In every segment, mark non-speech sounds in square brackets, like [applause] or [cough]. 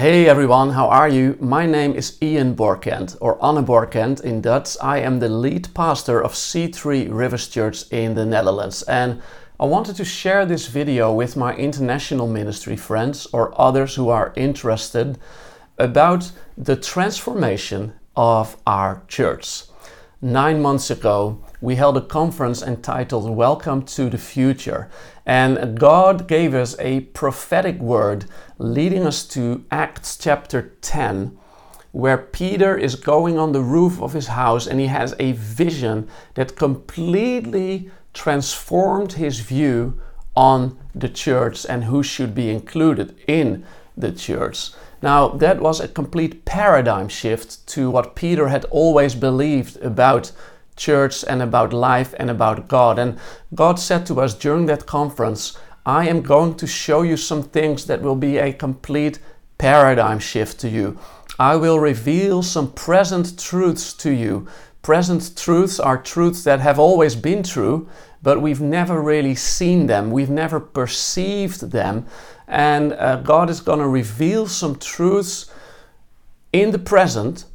Hey everyone, how are you? My name is Ian Borkent, or Anne Borkent in Dutch. I am the lead pastor of C3 Rivers Church in the Netherlands, and I wanted to share this video with my international ministry friends or others who are interested about the transformation of our church. Nine months ago, we held a conference entitled Welcome to the Future. And God gave us a prophetic word leading us to Acts chapter 10, where Peter is going on the roof of his house and he has a vision that completely transformed his view on the church and who should be included in the church. Now, that was a complete paradigm shift to what Peter had always believed about church and about life and about God. And God said to us during that conference, I am going to show you some things that will be a complete paradigm shift to you. I will reveal some present truths to you. Present truths are truths that have always been true, but we've never really seen them, we've never perceived them. And uh, God is going to reveal some truths in the present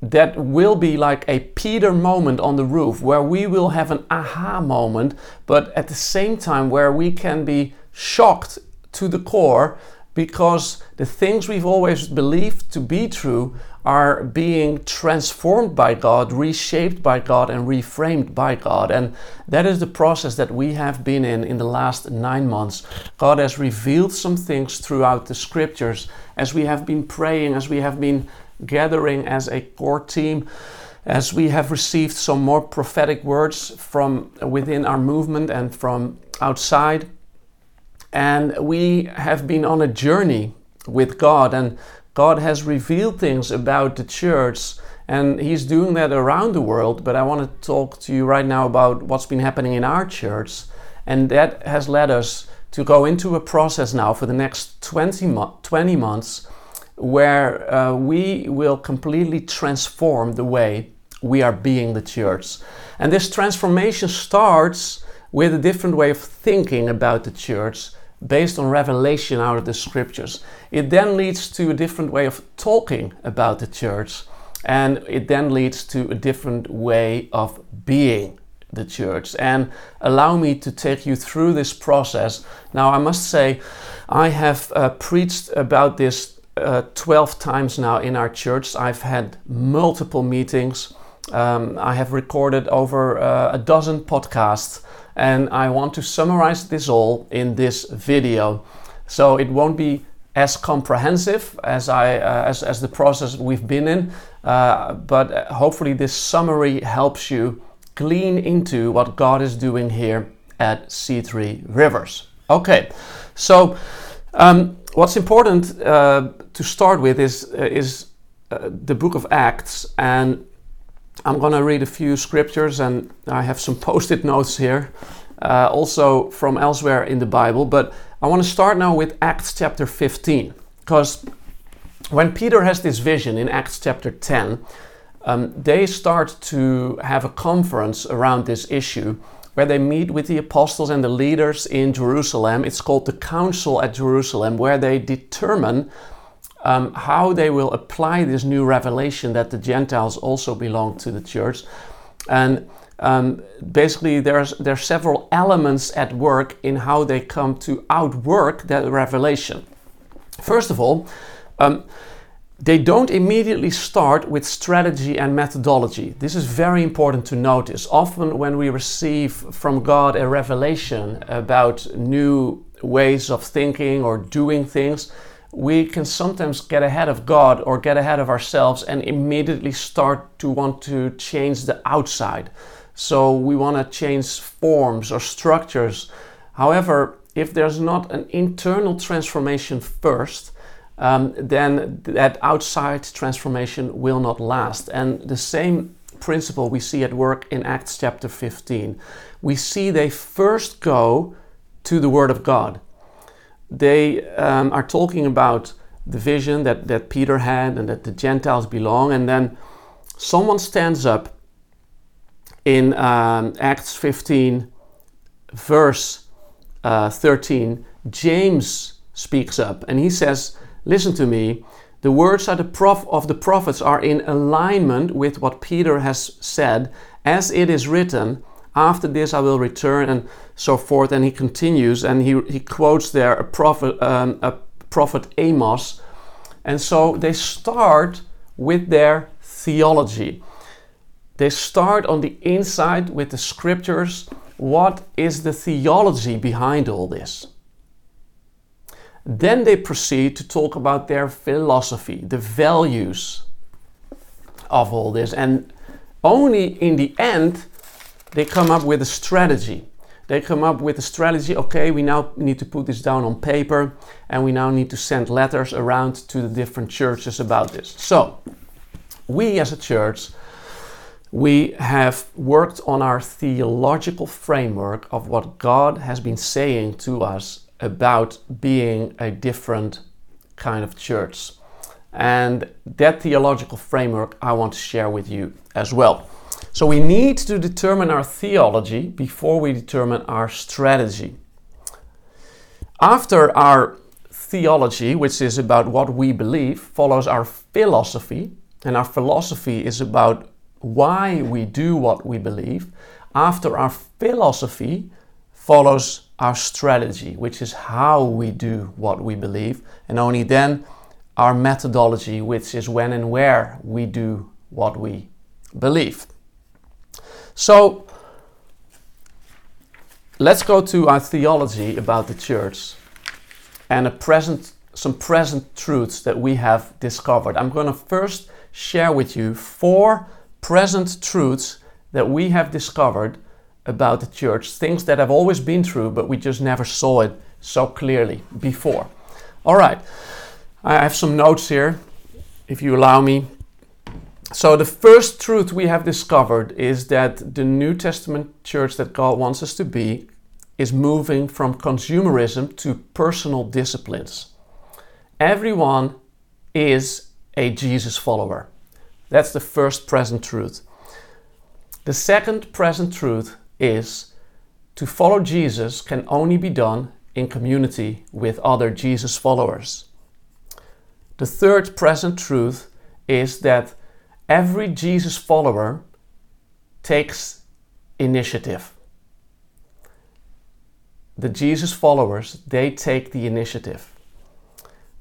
that will be like a Peter moment on the roof where we will have an aha moment, but at the same time where we can be shocked to the core because the things we've always believed to be true are being transformed by God, reshaped by God, and reframed by God. And that is the process that we have been in in the last nine months. God has revealed some things throughout the scriptures as we have been praying, as we have been gathering as a core team as we have received some more prophetic words from within our movement and from outside. And we have been on a journey with God, and God has revealed things about the church, and He's doing that around the world. But I want to talk to you right now about what's been happening in our church, and that has led us to go into a process now for the next 20, mo- 20 months where uh, we will completely transform the way we are being the church. And this transformation starts with a different way of thinking about the church based on revelation out of the scriptures. It then leads to a different way of talking about the church, and it then leads to a different way of being the church. And allow me to take you through this process. Now, I must say, I have uh, preached about this uh, 12 times now in our church. I've had multiple meetings. Um, I have recorded over uh, a dozen podcasts, and I want to summarize this all in this video. So it won't be as comprehensive as I uh, as, as the process we've been in, uh, but hopefully this summary helps you glean into what God is doing here at C3 Rivers. Okay, so. Um, what's important uh, to start with is uh, is uh, the book of Acts, and I'm going to read a few scriptures, and I have some [laughs] post-it notes here, uh, also from elsewhere in the Bible. But I want to start now with Acts chapter 15, because when Peter has this vision in Acts chapter 10, um, they start to have a conference around this issue where they meet with the apostles and the leaders in Jerusalem. It's called the Council at Jerusalem, where they determine um, how they will apply this new revelation that the Gentiles also belong to the church. And um, basically, there's there are several elements at work in how they come to outwork that revelation. First of all, um, they don't immediately start with strategy and methodology. This is very important to notice. Often, when we receive from God a revelation about new ways of thinking or doing things, we can sometimes get ahead of God or get ahead of ourselves and immediately start to want to change the outside. So, we want to change forms or structures. However, if there's not an internal transformation first, um, then that outside transformation will not last. And the same principle we see at work in Acts chapter 15. We see they first go to the Word of God. They um, are talking about the vision that, that Peter had and that the Gentiles belong, and then someone stands up in um, Acts 15, verse uh, 13. James speaks up and he says, listen to me, the words of the, prof- of the prophets are in alignment with what Peter has said, as it is written, after this I will return and so forth. And he continues and he, he quotes there a prophet, um, a prophet Amos. And so they start with their theology. They start on the inside with the scriptures. What is the theology behind all this? Then they proceed to talk about their philosophy, the values of all this. And only in the end, they come up with a strategy. They come up with a strategy okay, we now need to put this down on paper and we now need to send letters around to the different churches about this. So, we as a church, we have worked on our theological framework of what God has been saying to us about being a different kind of church. And that theological framework I want to share with you as well. So we need to determine our theology before we determine our strategy. After our theology, which is about what we believe, follows our philosophy, and our philosophy is about why we do what we believe. After our philosophy follows our strategy, which is how we do what we believe, and only then our methodology, which is when and where we do what we believe. So let's go to our theology about the church and present, some present truths that we have discovered. I'm going to first share with you four present truths that we have discovered about the church, things that have always been true, but we just never saw it so clearly before. All right, I have some notes here, if you allow me. So, the first truth we have discovered is that the New Testament church that God wants us to be is moving from consumerism to personal disciplines. Everyone is a Jesus follower. That's the first present truth. The second present truth is to follow Jesus can only be done in community with other Jesus followers. The third present truth is that every Jesus follower takes initiative. The Jesus followers, they take the initiative.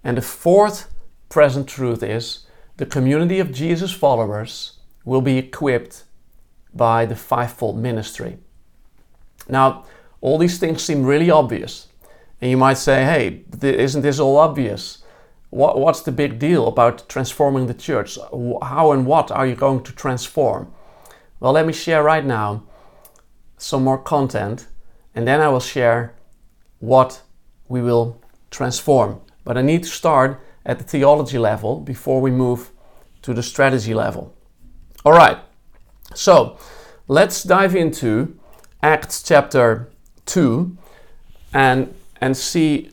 And the fourth present truth is the community of Jesus followers will be equipped by the fivefold ministry. Now, all these things seem really obvious. And you might say, hey, isn't this all obvious? What, what's the big deal about transforming the church? How and what are you going to transform? Well, let me share right now some more content, and then I will share what we will transform. But I need to start at the theology level before we move to the strategy level. All right, so let's dive into Acts chapter 2 and, and see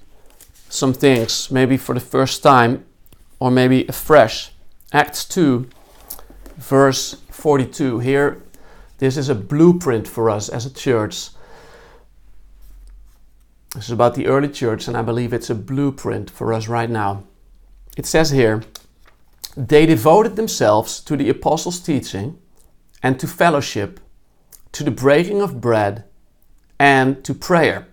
some things, maybe for the first time or maybe afresh. Acts 2, verse 42. Here, this is a blueprint for us as a church. This is about the early church, and I believe it's a blueprint for us right now. It says here, they devoted themselves to the apostles' teaching and to fellowship, to the breaking of bread, and to prayer.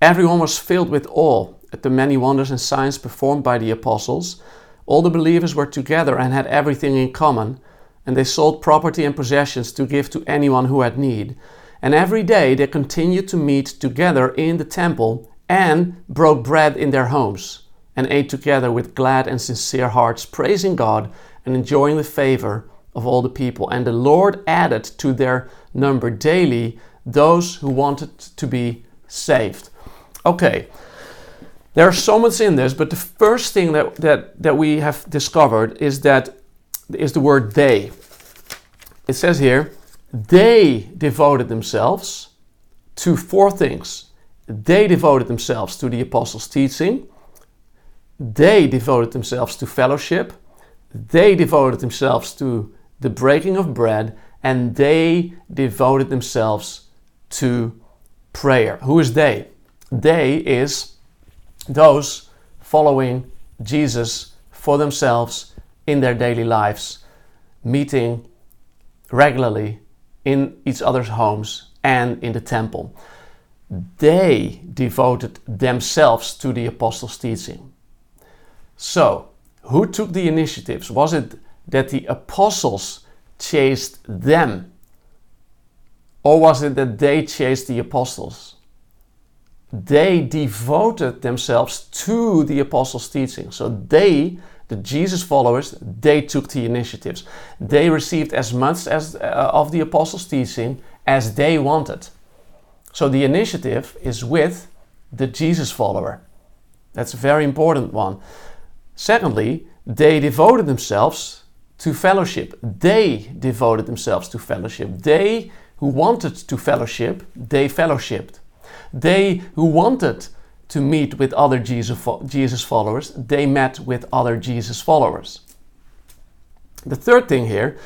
Everyone was filled with awe at the many wonders and signs performed by the apostles. All the believers were together and had everything in common, and they sold property and possessions to give to anyone who had need. And every day they continued to meet together in the temple and broke bread in their homes and ate together with glad and sincere hearts, praising God and enjoying the favor of all the people. And the Lord added to their number daily those who wanted to be saved. Okay, there are so much in this, but the first thing that, that, that we have discovered is that is the word they. It says here, they devoted themselves to four things. They devoted themselves to the apostles' teaching, they devoted themselves to fellowship, they devoted themselves to the breaking of bread, and they devoted themselves to prayer. Who is they? They is those following Jesus for themselves in their daily lives, meeting regularly in each other's homes and in the temple. They devoted themselves to the apostles' teaching. So, who took the initiatives? Was it that the apostles chased them? Or was it that they chased the apostles? They devoted themselves to the apostles' teaching. So they, the Jesus followers, they took the initiatives. They received as much as uh, of the apostles' teaching as they wanted. So the initiative is with the Jesus follower. That's a very important one. Secondly, they devoted themselves to fellowship. They devoted themselves to fellowship. They who wanted to fellowship, they fellowshipped. They who wanted to meet with other Jesus followers, they met with other Jesus followers. The third thing here,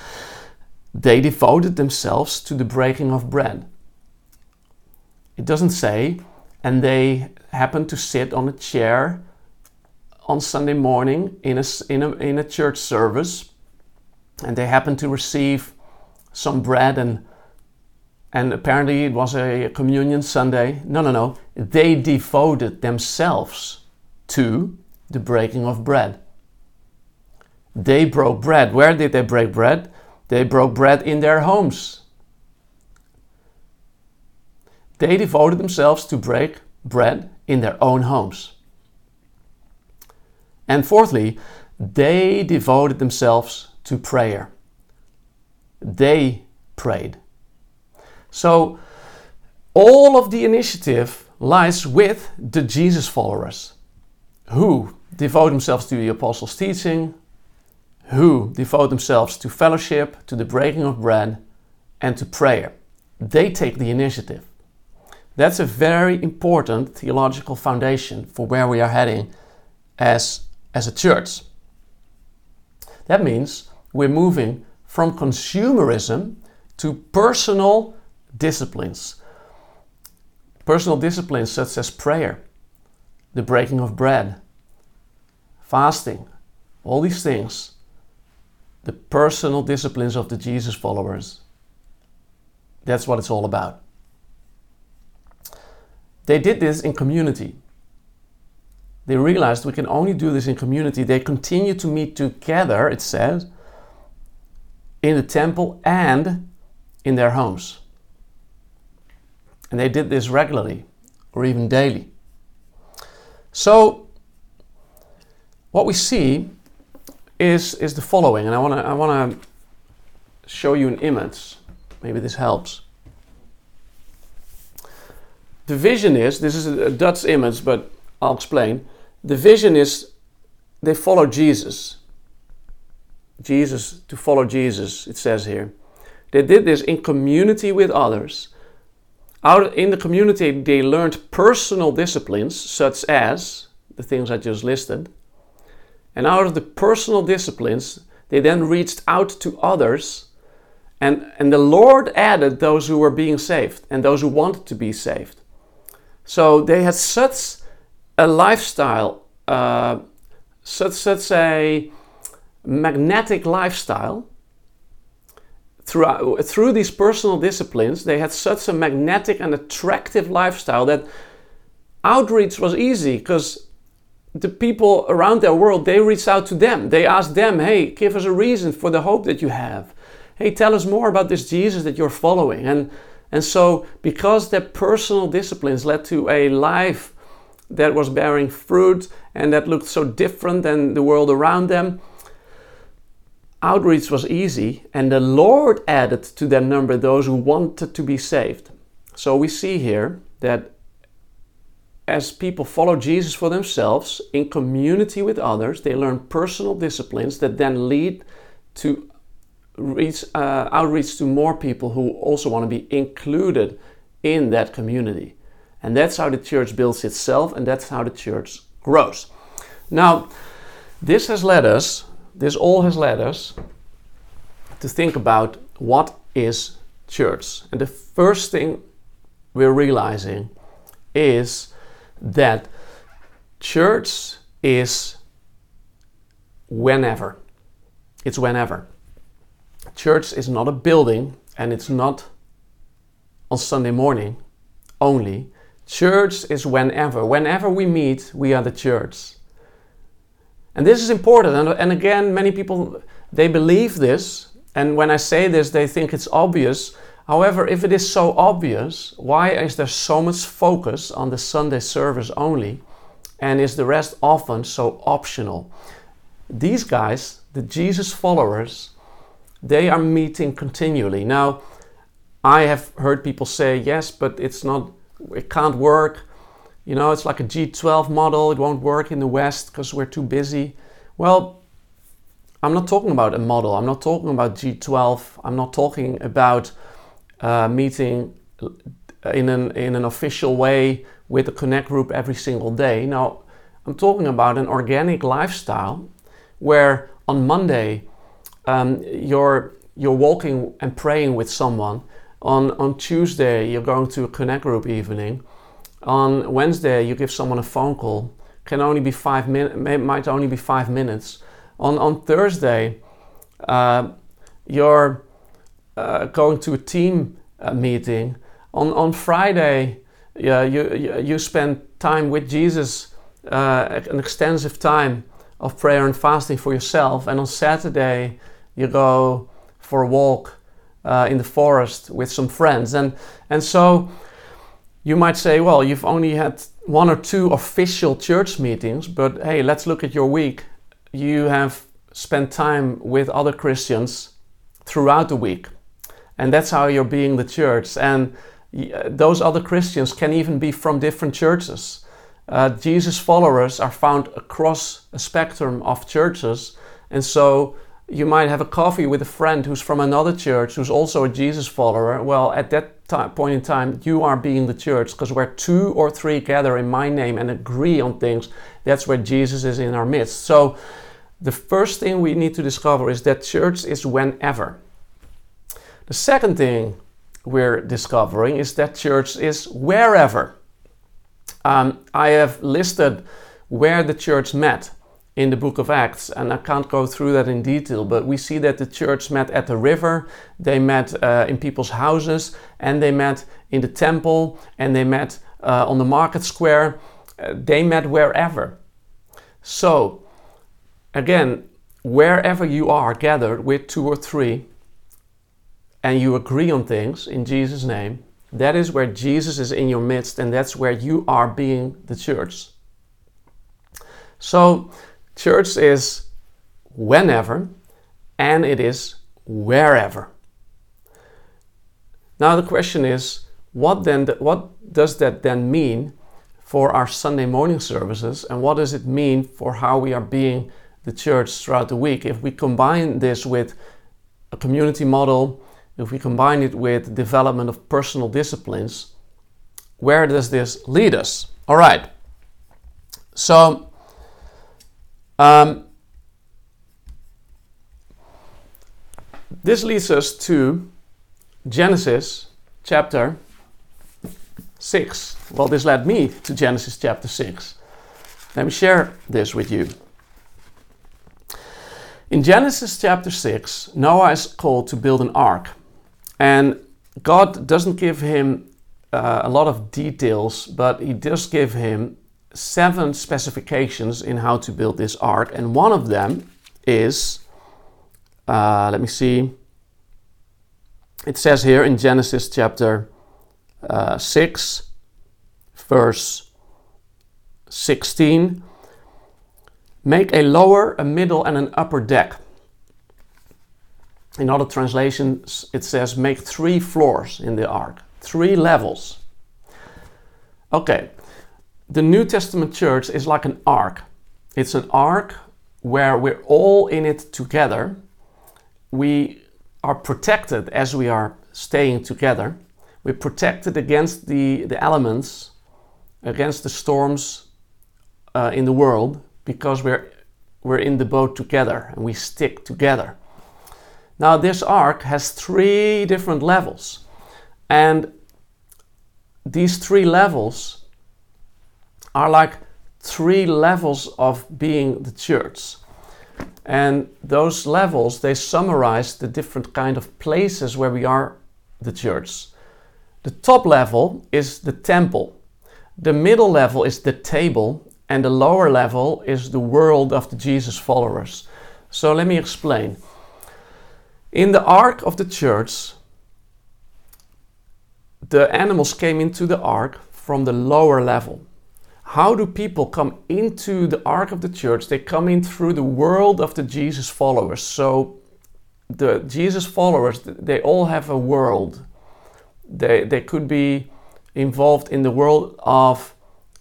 they devoted themselves to the breaking of bread. It doesn't say, and they happened to sit on a chair on Sunday morning in a, in a, in a church service, and they happened to receive some bread and and apparently it was a communion Sunday. No, no, no. They devoted themselves to the breaking of bread. They broke bread. Where did they break bread? They broke bread in their homes. They devoted themselves to break bread in their own homes. And fourthly, they devoted themselves to prayer. They prayed. So, all of the initiative lies with the Jesus followers who devote themselves to the apostles' teaching, who devote themselves to fellowship, to the breaking of bread, and to prayer. They take the initiative. That's a very important theological foundation for where we are heading as, as a church. That means we're moving from consumerism to personal disciplines. Personal disciplines such as prayer, the breaking of bread, fasting, all these things, the personal disciplines of the Jesus followers. That's what it's all about. They did this in community. They realized we can only do this in community. They continue to meet together, it says, in the temple and in their homes. And they did this regularly or even daily. So, what we see is, is the following, and I want to I wanna show you an image. Maybe this helps. The vision is this is a Dutch image, but I'll explain. The vision is they follow Jesus. Jesus, to follow Jesus, it says here. They did this in community with others. Out in the community, they learned personal disciplines, such as the things I just listed. And out of the personal disciplines, they then reached out to others. And, and the Lord added those who were being saved and those who wanted to be saved. So they had such a lifestyle, uh, such, such a magnetic lifestyle. Through, through these personal disciplines, they had such a magnetic and attractive lifestyle that outreach was easy because the people around their world they reached out to them. They asked them hey give us a reason for the hope that you have. Hey tell us more about this jesus that you're following. And and so, because their personal disciplines led to a life that was bearing fruit and that looked so different than the world around them, outreach was easy, and the Lord added to their number those who wanted to be saved. So, we see here that as people follow Jesus for themselves in community with others, they learn personal disciplines that then lead to reach uh, outreach to more people who also want to be included in that community. And that's how the church builds itself and that's how the church grows. Now, this has led us, this all has led us to think about what is church. And the first thing we're realizing is that church is whenever. It's whenever. Church is not a building and it's not on Sunday morning only. Church is whenever. Whenever we meet, we are the church. And this is important. And, and again, many people they believe this, and when I say this, they think it's obvious. However, if it is so obvious, why is there so much focus on the Sunday service only? And is the rest often so optional? These guys, the Jesus followers, they are meeting continually. Now, I have heard people say, yes, but it's not, it can't work. You know, it's like a G12 model, it won't work in the West because we're too busy. Well, I'm not talking about a model, I'm not talking about G12, I'm not talking about uh, meeting in an, in an official way with a connect group every single day. Now, I'm talking about an organic lifestyle where on Monday um, you're, you're walking and praying with someone. On, on Tuesday, you're going to a connect group evening. On Wednesday, you give someone a phone call. Can only be five minutes, might only be five minutes. On, on Thursday, uh, you're uh, going to a team uh, meeting. On, on Friday, yeah, you, you spend time with Jesus, uh, an extensive time of prayer and fasting for yourself. And on Saturday, you go for a walk uh, in the forest with some friends. And, and so you might say, well, you've only had one or two official church meetings, but hey, let's look at your week. You have spent time with other Christians throughout the week. And that's how you're being the church. And those other Christians can even be from different churches. Uh, Jesus followers are found across a spectrum of churches. And so you might have a coffee with a friend who's from another church who's also a Jesus follower. Well, at that point in time, you are being the church because where two or three gather in my name and agree on things, that's where Jesus is in our midst. So the first thing we need to discover is that church is whenever. The second thing we're discovering is that church is wherever. Um, I have listed where the church met in the book of Acts, and I can't go through that in detail, but we see that the church met at the river, they met uh, in people's houses, and they met in the temple, and they met uh, on the market square. Uh, they met wherever. So, again, wherever you are gathered with two or three, and you agree on things in Jesus' name, that is where Jesus is in your midst, and that's where you are being the church. So, church is whenever and it is wherever. Now, the question is what then, what does that then mean for our Sunday morning services, and what does it mean for how we are being the church throughout the week? If we combine this with a community model, if we combine it with development of personal disciplines, where does this lead us? All right. So, um, this leads us to Genesis chapter 6. Well, this led me to Genesis chapter 6. Let me share this with you. In Genesis chapter 6, Noah is called to build an ark. And God doesn't give him uh, a lot of details, but He does give him seven specifications in how to build this ark. And one of them is, uh, let me see, it says here in Genesis chapter uh, 6, verse 16 make a lower, a middle, and an upper deck. In other translations, it says make three floors in the ark, three levels. Okay, the New Testament church is like an ark. It's an ark where we're all in it together. We are protected as we are staying together. We're protected against the, the elements, against the storms uh, in the world, because we're, we're in the boat together and we stick together. Now, this ark has three different levels, and these three levels are like three levels of being the church. And those levels, they summarize the different kind of places where we are the church. The top level is the temple. The middle level is the table. And the lower level is the world of the Jesus followers. So let me explain. In the ark of the church, the animals came into the ark from the lower level. How do people come into the ark of the church? They come in through the world of the Jesus followers. So the Jesus followers, they all have a world. They, they could be involved in the world of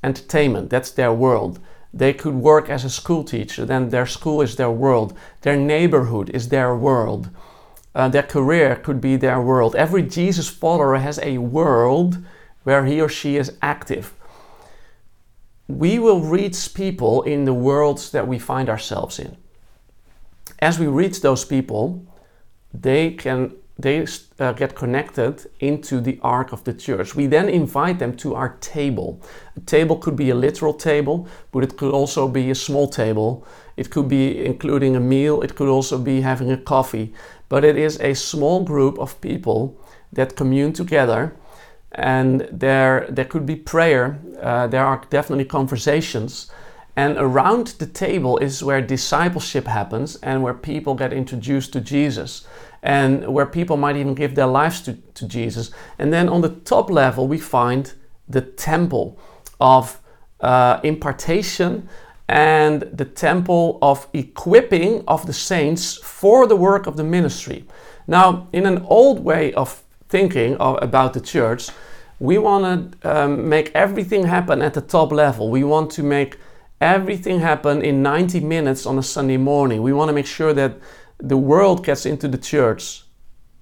entertainment, that's their world. They could work as a school teacher, then their school is their world. Their neighborhood is their world. Uh, their career could be their world. Every Jesus follower has a world where he or she is active. We will reach people in the worlds that we find ourselves in. As we reach those people, they can they uh, get connected into the ark of the church. We then invite them to our table. A table could be a literal table, but it could also be a small table. It could be including a meal, it could also be having a coffee. But it is a small group of people that commune together, and there, there could be prayer, uh, there are definitely conversations. And around the table is where discipleship happens and where people get introduced to Jesus and where people might even give their lives to, to Jesus. And then on the top level, we find the temple of uh, impartation and the temple of equipping of the saints for the work of the ministry. Now, in an old way of thinking of, about the church, we want to um, make everything happen at the top level. We want to make everything happen in 90 minutes on a Sunday morning. We want to make sure that the world gets into the church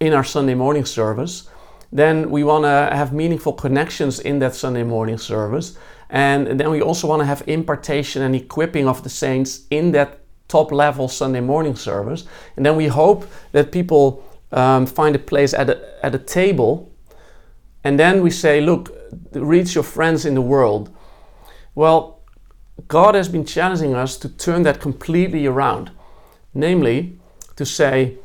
in our Sunday morning service, then we want to have meaningful connections in that Sunday morning service. And then we also want to have impartation and equipping of the saints in that top level Sunday morning service. And then we hope that people um, find a place at a, at a table. And then we say, look, reach your friends in the world. Well, God has been challenging us to turn that completely around. Namely, to say,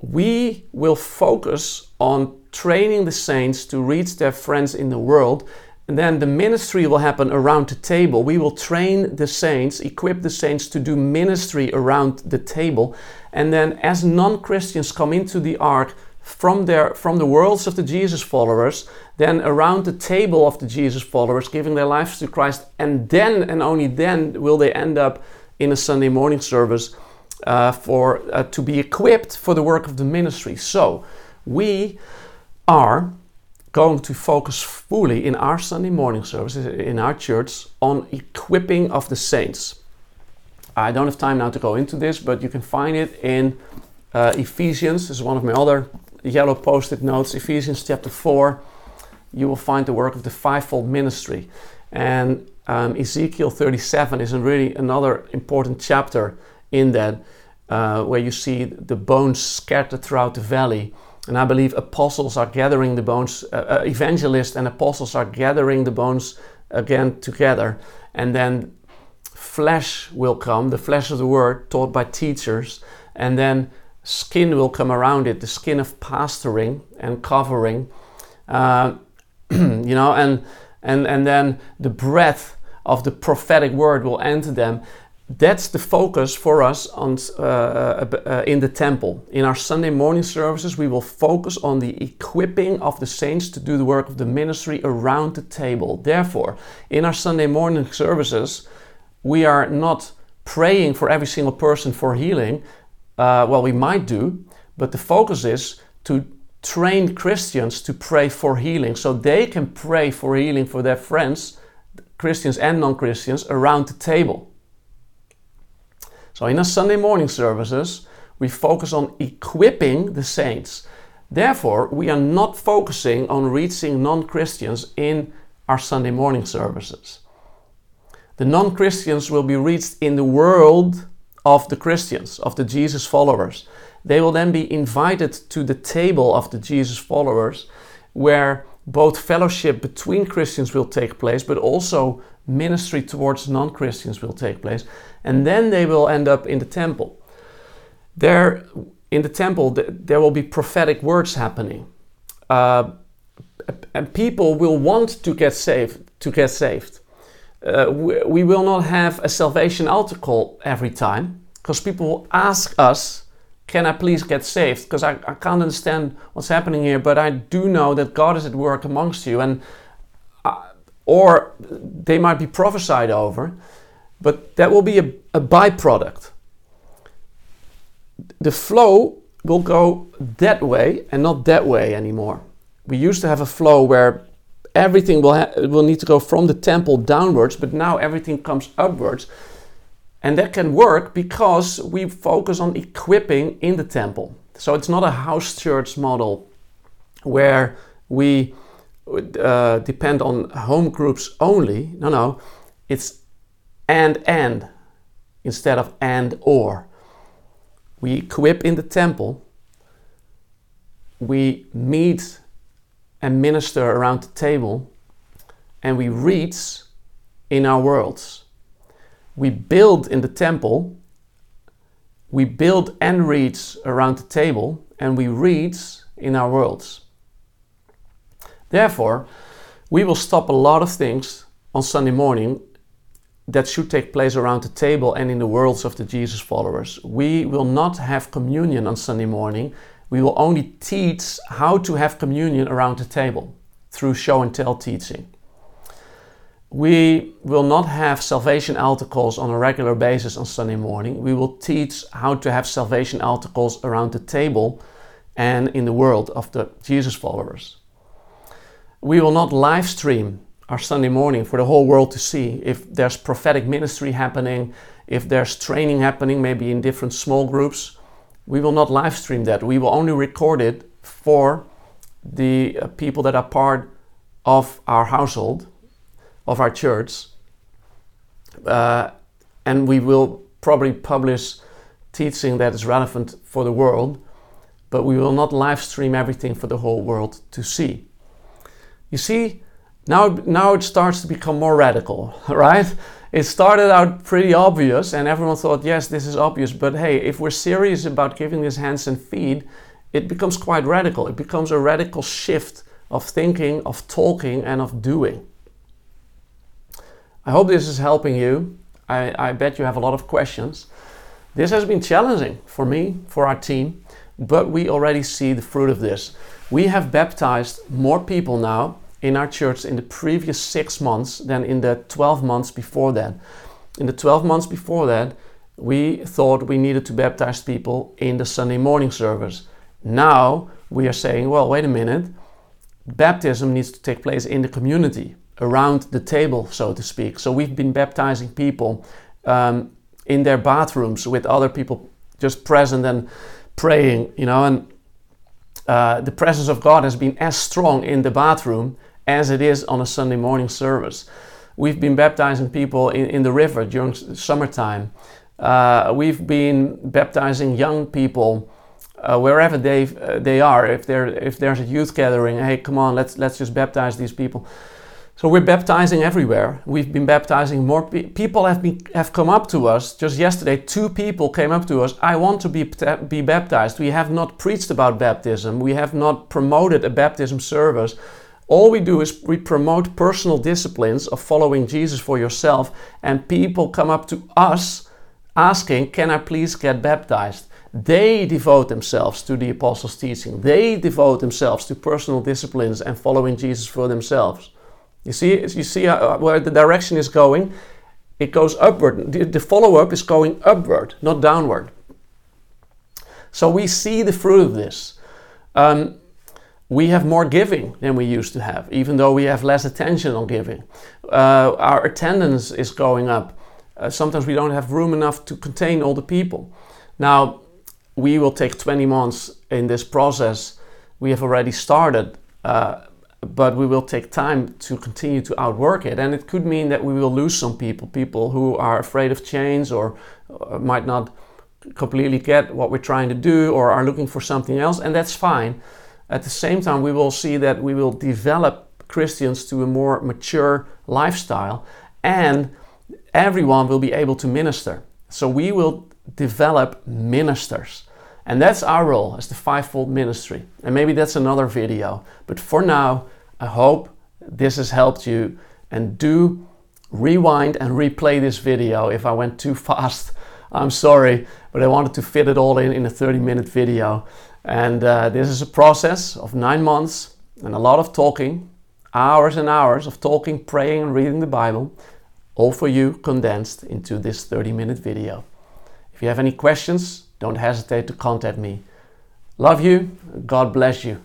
we will focus on training the saints to reach their friends in the world. And then the ministry will happen around the table. We will train the saints, equip the saints to do ministry around the table. And then, as non Christians come into the ark from, their, from the worlds of the Jesus followers, then around the table of the Jesus followers, giving their lives to Christ, and then and only then will they end up in a Sunday morning service uh, for uh, to be equipped for the work of the ministry. So we are going to focus fully in our Sunday morning services in our church on equipping of the saints. I don't have time now to go into this, but you can find it in uh, Ephesians. This is one of my other yellow post-it notes. Ephesians chapter four. You will find the work of the fivefold ministry, and um, Ezekiel 37 is really another important chapter in that uh, where you see the bones scattered throughout the valley. And I believe apostles are gathering the bones, uh, uh, evangelists and apostles are gathering the bones again together. And then flesh will come, the flesh of the word taught by teachers. And then skin will come around it, the skin of pastoring and covering. Uh, [clears throat] you know, and, and, and then the breath of the prophetic word will enter them that's the focus for us on, uh, uh, uh, in the temple. In our Sunday morning services, we will focus on the equipping of the saints to do the work of the ministry around the table. Therefore, in our Sunday morning services, we are not praying for every single person for healing. Uh, well, we might do, but the focus is to train Christians to pray for healing so they can pray for healing for their friends, Christians and non Christians, around the table. So in our Sunday morning services, we focus on equipping the saints. Therefore, we are not focusing on reaching non Christians in our Sunday morning services. The non Christians will be reached in the world of the Christians, of the Jesus followers. They will then be invited to the table of the Jesus followers, where both fellowship between Christians will take place, but also ministry towards non Christians will take place and then they will end up in the temple. there in the temple there will be prophetic words happening. Uh, and people will want to get saved to get saved. Uh, we, we, will not have a salvation altar call every time because people will ask us, "Can I please get saved?" Because I, I can't understand what's happening here, but I do know that God is at work amongst you, and uh, or they might be prophesied over, but that will be a, a byproduct. The flow will go that way and not that way anymore. We used to have a flow where everything will, ha- will need to go from the temple downwards, but now everything comes upwards. And that can work because we focus on equipping in the temple. So it's not a house church model where we uh, depend on home groups only. No, no, it's and and instead of and or. We equip in the temple, we meet and minister around the table, and we read in our worlds. We build in the temple, we build and read around the table, and we read in our worlds. Therefore, we will stop a lot of things on Sunday morning that should take place around the table and in the worlds of the Jesus followers. We will not have communion on Sunday morning. We will only teach how to have communion around the table through show and tell teaching. We will not have salvation altar calls on a regular basis on Sunday morning. We will teach how to have salvation altar calls around the table and in the world of the Jesus followers. We will not live stream our Sunday morning for the whole world to see. If there's prophetic ministry happening, if there's training happening, maybe in different small groups, we will not live stream that. We will only record it for the uh, people that are part of our household, of our church. Uh, and we will probably publish teaching that is relevant for the world, but we will not live stream everything for the whole world to see. You see, now, now it starts to become more radical, [laughs] right? It started out pretty obvious, and everyone thought, yes, this is obvious. But hey, if we're serious about giving this hands and feet, it becomes quite radical. It becomes a radical shift of thinking, of talking, and of doing. I hope this is helping you. I, I bet you have a lot of questions. This has been challenging for me, for our team, but we already see the fruit of this. We have baptized more people now in our church in the previous six months than in the 12 months before that. In the 12 months before that, we thought we needed to baptize people in the Sunday morning service. Now we are saying, well, wait a minute, baptism needs to take place in the community, around the table, so to speak. So we've been baptizing people um, in their bathrooms with other people just present and praying, you know, and uh, the presence of God has been as strong in the bathroom as it is on a Sunday morning service. We've been baptizing people in, in the river during summertime. Uh, we've been baptizing young people uh, wherever they uh, they are. If there if there's a youth gathering, hey, come on, let's let's just baptize these people. So we're baptizing everywhere. We've been baptizing more pe- people. Have been have come up to us. Just yesterday, two people came up to us. I want to be be baptized. We have not preached about baptism. We have not promoted a baptism service all we do is we promote personal disciplines of following Jesus for yourself, and people come up to us asking, Can I please get baptized? They devote themselves to the apostles' teaching. They devote themselves to personal disciplines and following Jesus for themselves. You see, you see how, where the direction is going? It goes upward. The, the follow up is going upward, not downward. So we see the fruit of this. Um, we have more giving than we used to have, even though we have less attention on giving. Uh, our attendance is going up. Uh, sometimes we don't have room enough to contain all the people. Now, we will take 20 months in this process. We have already started, uh, but we will take time to continue to outwork it. And it could mean that we will lose some people, people who are afraid of change or uh, might not completely get what we're trying to do or are looking for something else, and that's fine. At the same time, we will see that we will develop Christians to a more mature lifestyle and everyone will be able to minister. So we will develop ministers. And that's our role as the fivefold ministry. And maybe that's another video. But for now, I hope this has helped you. And do rewind and replay this video if I went too [laughs] fast. I'm sorry, but I wanted to fit it all in in a 30 minute video. And uh, this is a process of nine months and a lot of talking, hours and hours of talking, praying, and reading the Bible, all for you condensed into this 30 minute video. If you have any questions, don't hesitate to contact me. Love you. God bless you.